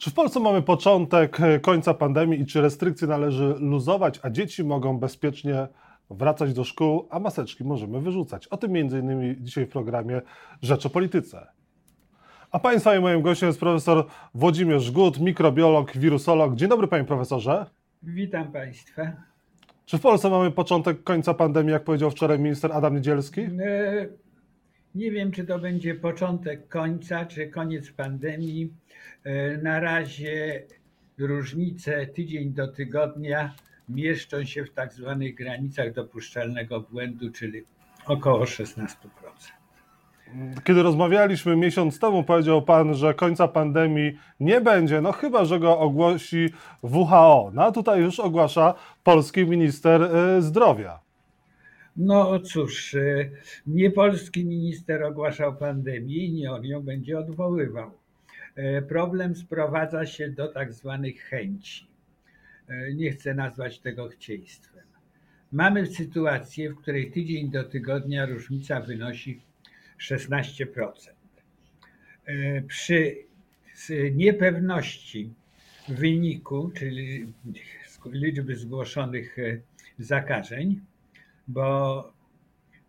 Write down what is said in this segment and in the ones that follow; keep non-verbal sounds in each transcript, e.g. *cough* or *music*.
Czy w Polsce mamy początek e, końca pandemii i czy restrykcje należy luzować, a dzieci mogą bezpiecznie wracać do szkół, a maseczki możemy wyrzucać? O tym między innymi dzisiaj w programie Rzecz o Polityce. A Państwa i moim gościem jest profesor Włodzimierz Gut, mikrobiolog, wirusolog. Dzień dobry Panie Profesorze. Witam Państwa. Czy w Polsce mamy początek końca pandemii, jak powiedział wczoraj minister Adam Niedzielski? E, nie wiem, czy to będzie początek końca, czy koniec pandemii. E, na razie różnice tydzień do tygodnia mieszczą się w tak zwanych granicach dopuszczalnego błędu, czyli około 16%. Kiedy rozmawialiśmy miesiąc temu, powiedział Pan, że końca pandemii nie będzie, no chyba, że go ogłosi WHO. No a tutaj już ogłasza polski minister e, zdrowia. No cóż, e, nie polski minister ogłaszał pandemię i nie on ją będzie odwoływał. E, problem sprowadza się do tak zwanych chęci. E, nie chcę nazwać tego chcieństwem. Mamy sytuację, w której tydzień do tygodnia różnica wynosi 16%. Przy niepewności wyniku, czyli liczby zgłoszonych zakażeń, bo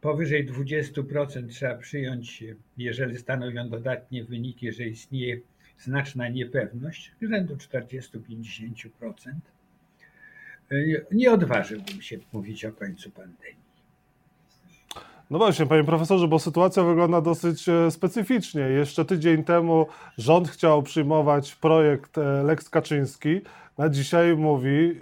powyżej 20% trzeba przyjąć, jeżeli stanowią dodatnie wyniki, że istnieje znaczna niepewność, rzędu 40-50%. Nie odważyłbym się mówić o końcu pandemii. No właśnie, panie profesorze, bo sytuacja wygląda dosyć e, specyficznie. Jeszcze tydzień temu rząd chciał przyjmować projekt e, Lex Kaczyński, na dzisiaj mówi, y,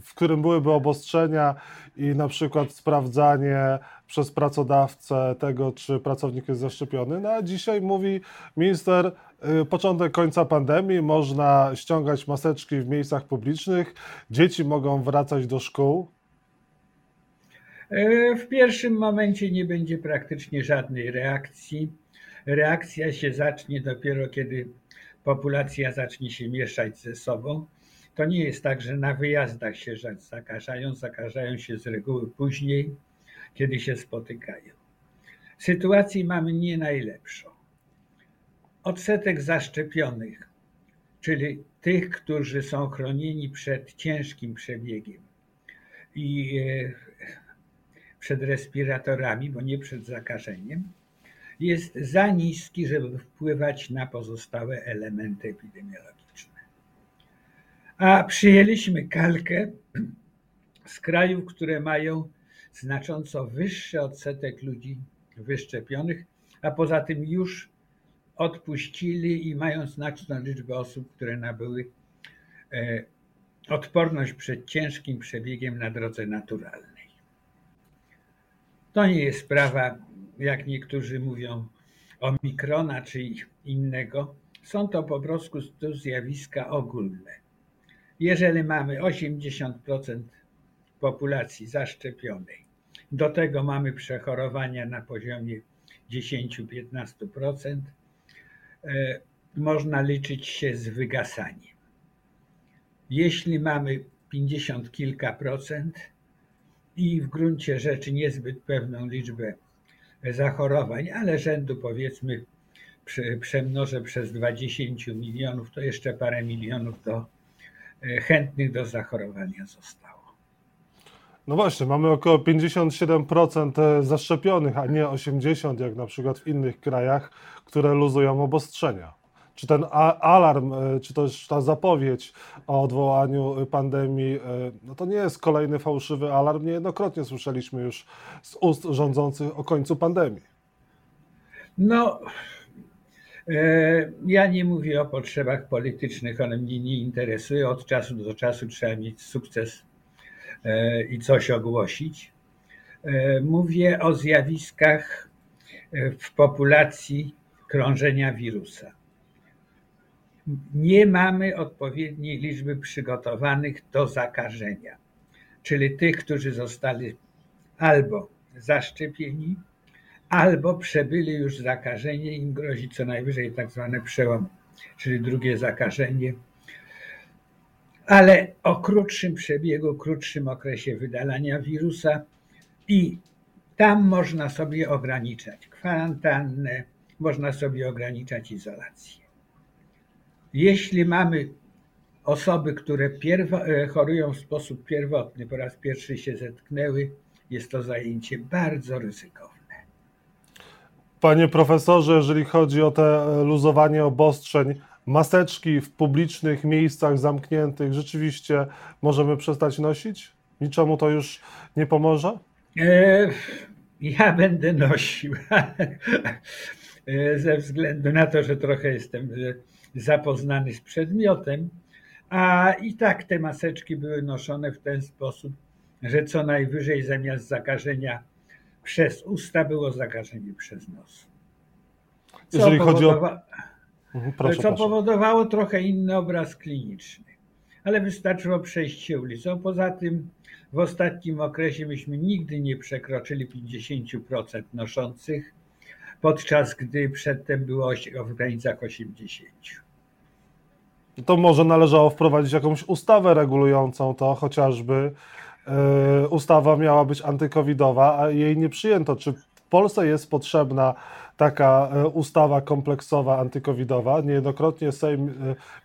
w którym byłyby obostrzenia i na przykład sprawdzanie przez pracodawcę tego, czy pracownik jest zaszczepiony. No a dzisiaj mówi minister, początek końca pandemii, można ściągać maseczki w miejscach publicznych, dzieci mogą wracać do szkół. E, w pierwszym momencie nie będzie praktycznie żadnej reakcji. Reakcja się zacznie dopiero, kiedy populacja zacznie się mieszać ze sobą. To nie jest tak, że na wyjazdach się zakażają, zakażają się z reguły później, kiedy się spotykają. Sytuacji mamy nie najlepszą. Odsetek zaszczepionych, czyli tych, którzy są chronieni przed ciężkim przebiegiem i e, przed respiratorami, bo nie przed zakażeniem, jest za niski, żeby wpływać na pozostałe elementy epidemiologiczne. A przyjęliśmy kalkę z krajów, które mają znacząco wyższy odsetek ludzi wyszczepionych, a poza tym już odpuścili i mają znaczną liczbę osób, które nabyły e, odporność przed ciężkim przebiegiem na drodze naturalnej. To nie jest sprawa, jak niektórzy mówią, omikrona czy innego. Są to po prostu zjawiska ogólne. Jeżeli mamy 80% populacji zaszczepionej, do tego mamy przechorowania na poziomie 10-15%, e, można liczyć się z wygasaniem. Jeśli mamy 50 kilka procent i w gruncie rzeczy niezbyt pewną liczbę zachorowań, ale rzędu powiedzmy przemnożę przez 20 milionów, to jeszcze parę milionów do E, chętnych do zachorowania zostało. No właśnie, mamy około 57% e, zaszczepionych, a nie 80% jak na przykład w innych krajach, które luzują obostrzenia. Czy ten alarm, e, czy też ta zapowiedź o odwołaniu pandemii, no to nie jest kolejny fałszywy alarm. Niejednokrotnie słyszeliśmy już z ust rządzących o końcu pandemii. No, E, ja nie mówię o potrzebach politycznych, one mnie nie interesują. Od czasu do czasu trzeba mieć sukces e, i coś ogłosić. E, mówię o zjawiskach w populacji krążenia wirusa. Nie mamy odpowiedniej liczby przygotowanych do zakażenia, czyli tych, którzy zostali albo zaszczepieni, albo przebyli już zakażenie, im grozi co najwyżej tak zwany przełom, czyli drugie zakażenie, ale o krótszym przebiegu, krótszym okresie wydalania wirusa i tam można sobie ograniczać kwarantannę, można sobie ograniczać izolację. Jeśli mamy osoby, które e, chorują w sposób pierwotny, po raz pierwszy się zetknęły, jest to zajęcie bardzo ryzykowne. Panie profesorze, jeżeli chodzi o te luzowanie obostrzeń, maseczki w publicznych miejscach zamkniętych rzeczywiście możemy przestać nosić? Niczemu to już nie pomoże? E, ja będę nosił. *laughs* E, ze względu na to, że trochę jestem e, zapoznany z przedmiotem, a i tak te maseczki były noszone w ten sposób, że co najwyżej zamiast zakażenia przez usta było zakażenie przez nos. Co Jeżeli chodzi o. Mhm, proszę, co proszę. powodowało trochę inny obraz kliniczny. Ale wystarczyło przejść się ulicą. Poza tym w ostatnim okresie myśmy nigdy nie przekroczyli 50% noszących, podczas gdy przedtem było w granicach 80%. To może należało wprowadzić jakąś ustawę regulującą to, chociażby yy, ustawa miała być antykowidowa, a jej nie przyjęto. Czy w Polsce jest potrzebna taka e, ustawa kompleksowa antykowidowa? Niejednokrotnie Sejm e,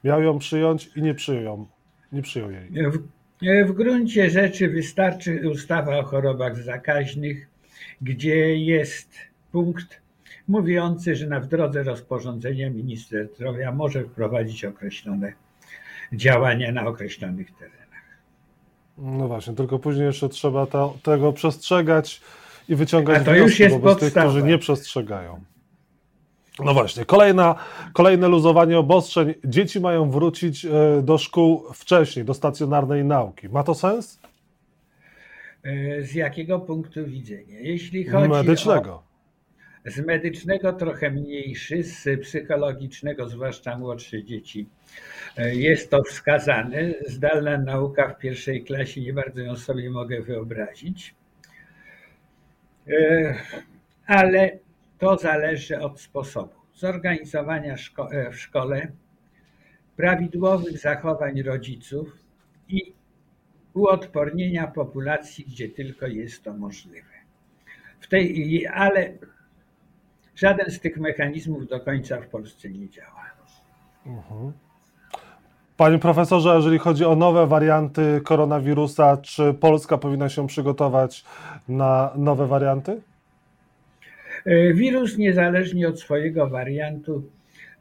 miał ją przyjąć i nie przyjął, nie przyjął jej. W, w gruncie rzeczy wystarczy ustawa o chorobach zakaźnych, gdzie jest punkt mówiący, że na w drodze rozporządzenia minister zdrowia może wprowadzić określone działania na określonych terenach. No właśnie, tylko później jeszcze trzeba to, tego przestrzegać i wyciągać wnioski wobec tych, którzy nie przestrzegają. No właśnie, kolejna, kolejne luzowanie obostrzeń. Dzieci mają wrócić e, do szkół wcześniej, do stacjonarnej nauki. Ma to sens? E, z jakiego punktu widzenia? Jeśli chodzi Medycznego. O z medycznego trochę mniejszy, z psychologicznego, zwłaszcza młodsze dzieci, e, jest to wskazane. Zdalna nauka w pierwszej klasie, nie bardzo ją sobie mogę wyobrazić. E, ale to zależy od sposobu zorganizowania szko e, w szkole, prawidłowych zachowań rodziców i uodpornienia populacji, gdzie tylko jest to możliwe. W tej, ale Żaden z tych mechanizmów do końca w Polsce nie działa. Mhm. Panie profesorze, jeżeli chodzi o nowe warianty koronawirusa, czy Polska powinna się przygotować na nowe warianty? E, wirus, niezależnie od swojego wariantu,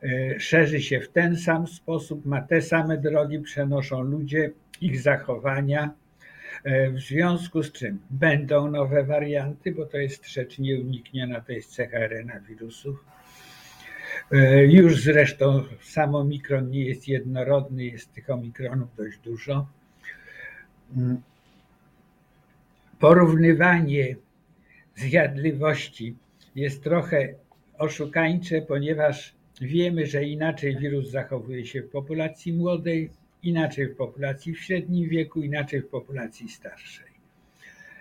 e, szerzy się w ten sam sposób, ma te same drogi, przenoszą ludzie, ich zachowania w związku z czym będą nowe warianty, bo to jest rzecz nieunikniona, to jest cecha RNA wirusów. E, już zresztą sam omikron nie jest jednorodny, jest tych omikronów dość dużo. Mm. Porównywanie zjadliwości jest trochę oszukańcze, ponieważ wiemy, że inaczej wirus zachowuje się w populacji młodej, inaczej w populacji w średnim wieku, inaczej w populacji starszej.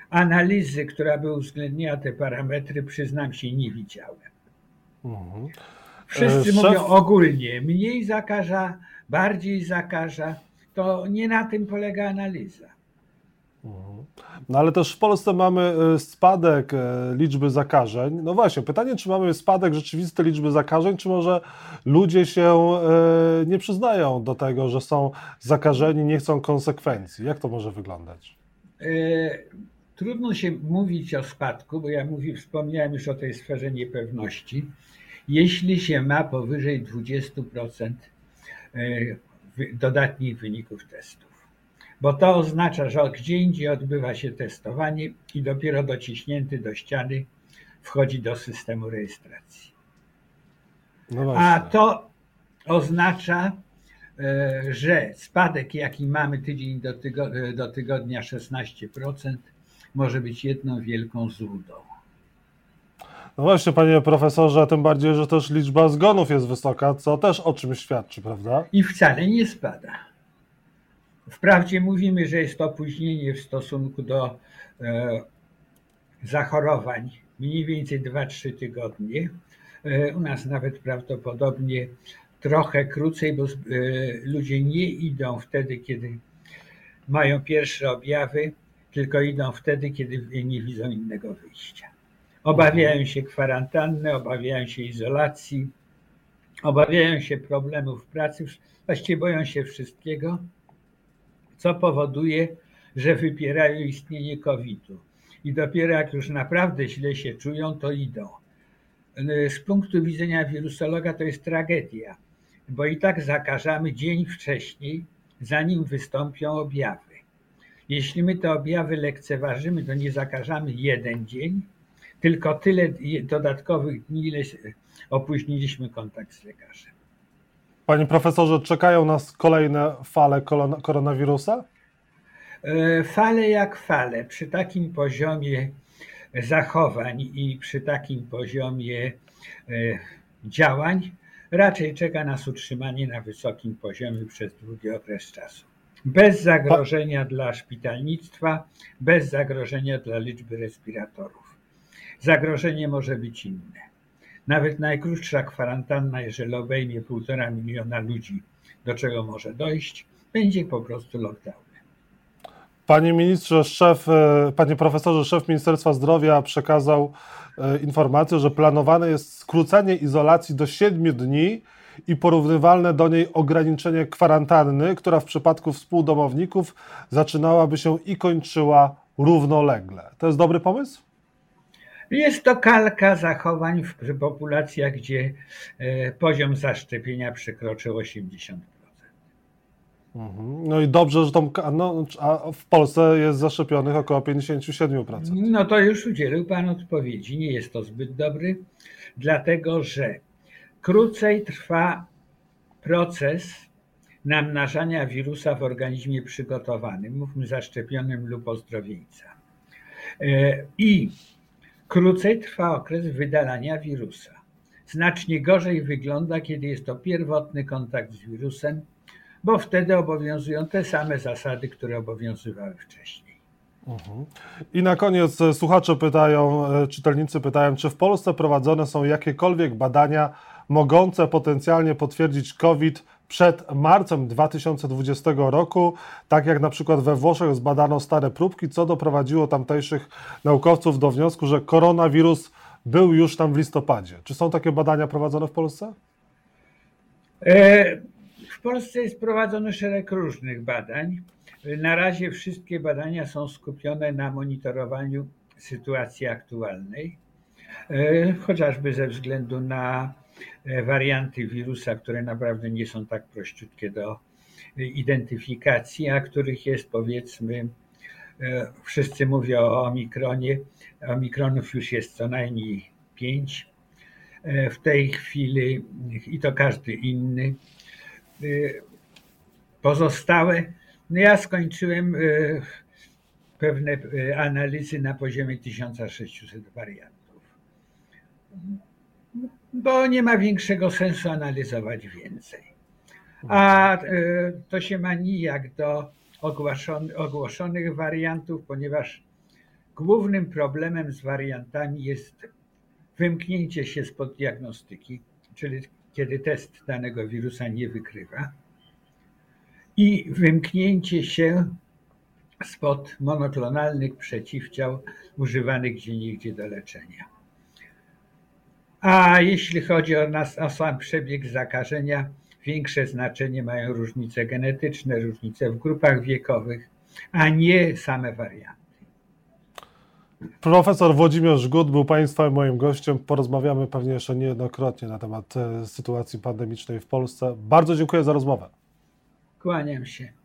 Analizy, która by uwzględniała te parametry, przyznam się, nie widziałem. Mhm. Wszyscy e, Szef... mówią ogólnie, mniej zakaża, bardziej zakaża. To nie na tym polega analiza. No ale też w Polsce mamy e, spadek e, liczby zakażeń. No właśnie, pytanie, czy mamy spadek rzeczywisty liczby zakażeń, czy może ludzie się e, nie przyznają do tego, że są zakażeni, nie chcą konsekwencji. Jak to może wyglądać? Trudno się mówić o spadku, bo ja mówię, wspomniałem już o tej sferze niepewności. Jeśli się ma powyżej 20% dodatnich wyników testu bo to oznacza, że gdzie indziej odbywa się testowanie i dopiero dociśnięty do ściany wchodzi do systemu rejestracji. No A to oznacza, e, że spadek, jaki mamy tydzień do, tygodnia, do tygodnia 16%, może być jedną wielką złudą. No właśnie, panie profesorze, tym bardziej, że też liczba zgonów jest wysoka, co też o czym świadczy, prawda? I wcale nie spada. Wprawdzie mówimy, że jest to opóźnienie w stosunku do e, zachorowań, mniej więcej 2-3 tygodnie. E, u nas nawet prawdopodobnie trochę krócej, bo e, ludzie nie idą wtedy, kiedy mają pierwsze objawy, tylko idą wtedy, kiedy nie widzą innego wyjścia. Obawiają się kwarantanny, obawiają się izolacji, obawiają się problemów w pracy, właściwie boją się wszystkiego, co powoduje, że wypierają istnienie COVID-u. I dopiero jak już naprawdę źle się czują, to idą. Z punktu widzenia wirusologa to jest tragedia, bo i tak zakażamy dzień wcześniej, zanim wystąpią objawy. Jeśli my te objawy lekceważymy, to nie zakażamy jeden dzień, tylko tyle dodatkowych dni, ile opóźniliśmy kontakt z lekarzem. Panie profesorze, czekają nas kolejne fale koronawirusa? E, fale jak fale. Przy takim poziomie zachowań i przy takim poziomie e, działań raczej czeka nas utrzymanie na wysokim poziomie przez długi okres czasu. Bez zagrożenia dla szpitalnictwa, bez zagrożenia dla liczby respiratorów. Zagrożenie może być inne. Nawet najkrótsza kwarantanna, jeżeli obejmie półtora miliona ludzi, do czego może dojść, będzie po prostu lockdown. Panie ministrze, szef, e, panie profesorze, szef Ministerstwa Zdrowia przekazał e, informację, że planowane jest skrócenie izolacji do 7 dni i porównywalne do niej ograniczenie kwarantanny, która w przypadku współdomowników zaczynałaby się i kończyła równolegle. To jest dobry pomysł? Jest to kalka zachowań w populacjach, gdzie e, poziom zaszczepienia przekroczył 80%. Mhm. No i dobrze, że tą, no, a w Polsce jest zaszczepionych około 57%. No to już udzielił Pan odpowiedzi. Nie jest to zbyt dobry, dlatego że krócej trwa proces namnażania wirusa w organizmie przygotowanym, mówmy zaszczepionym lub ozdrowieńca. E, I krócej trwa okres wydalania wirusa. Znacznie gorzej wygląda, kiedy jest to pierwotny kontakt z wirusem, bo wtedy obowiązują te same zasady, które obowiązywały wcześniej. Mhm. I na koniec e, słuchacze pytają, e, czytelnicy pytają, czy w Polsce prowadzone są jakiekolwiek badania mogące potencjalnie potwierdzić COVID przed marcem 2020 roku, tak jak na przykład we Włoszech zbadano stare próbki, co doprowadziło tamtejszych naukowców do wniosku, że koronawirus był już tam w listopadzie. Czy są takie badania prowadzone w Polsce? E w Polsce jest prowadzony szereg różnych badań. Na razie wszystkie badania są skupione na monitorowaniu sytuacji aktualnej, e, chociażby ze względu na warianty wirusa, które naprawdę nie są tak prościutkie do identyfikacji, a których jest powiedzmy, e, wszyscy mówią o omikronie, omikronów już jest co najmniej pięć w tej chwili i to każdy inny. Pozostałe, no ja skończyłem pewne analizy na poziomie 1600 wariantów. Bo nie ma większego sensu analizować więcej. A to się ma nijak do ogłoszonych wariantów, ponieważ głównym problemem z wariantami jest wymknięcie się spod diagnostyki, czyli kiedy test danego wirusa nie wykrywa i wymknięcie się spod monoklonalnych przeciwciał używanych gdzieniegdzie do leczenia. A jeśli chodzi o, nas, o sam przebieg zakażenia, większe znaczenie mają różnice genetyczne, różnice w grupach wiekowych, a nie same warianty. Profesor Włodzimierz Żgut był Państwa moim gościem. Porozmawiamy pewnie jeszcze niejednokrotnie na temat e, sytuacji pandemicznej w Polsce. Bardzo dziękuję za rozmowę. Kłaniam się.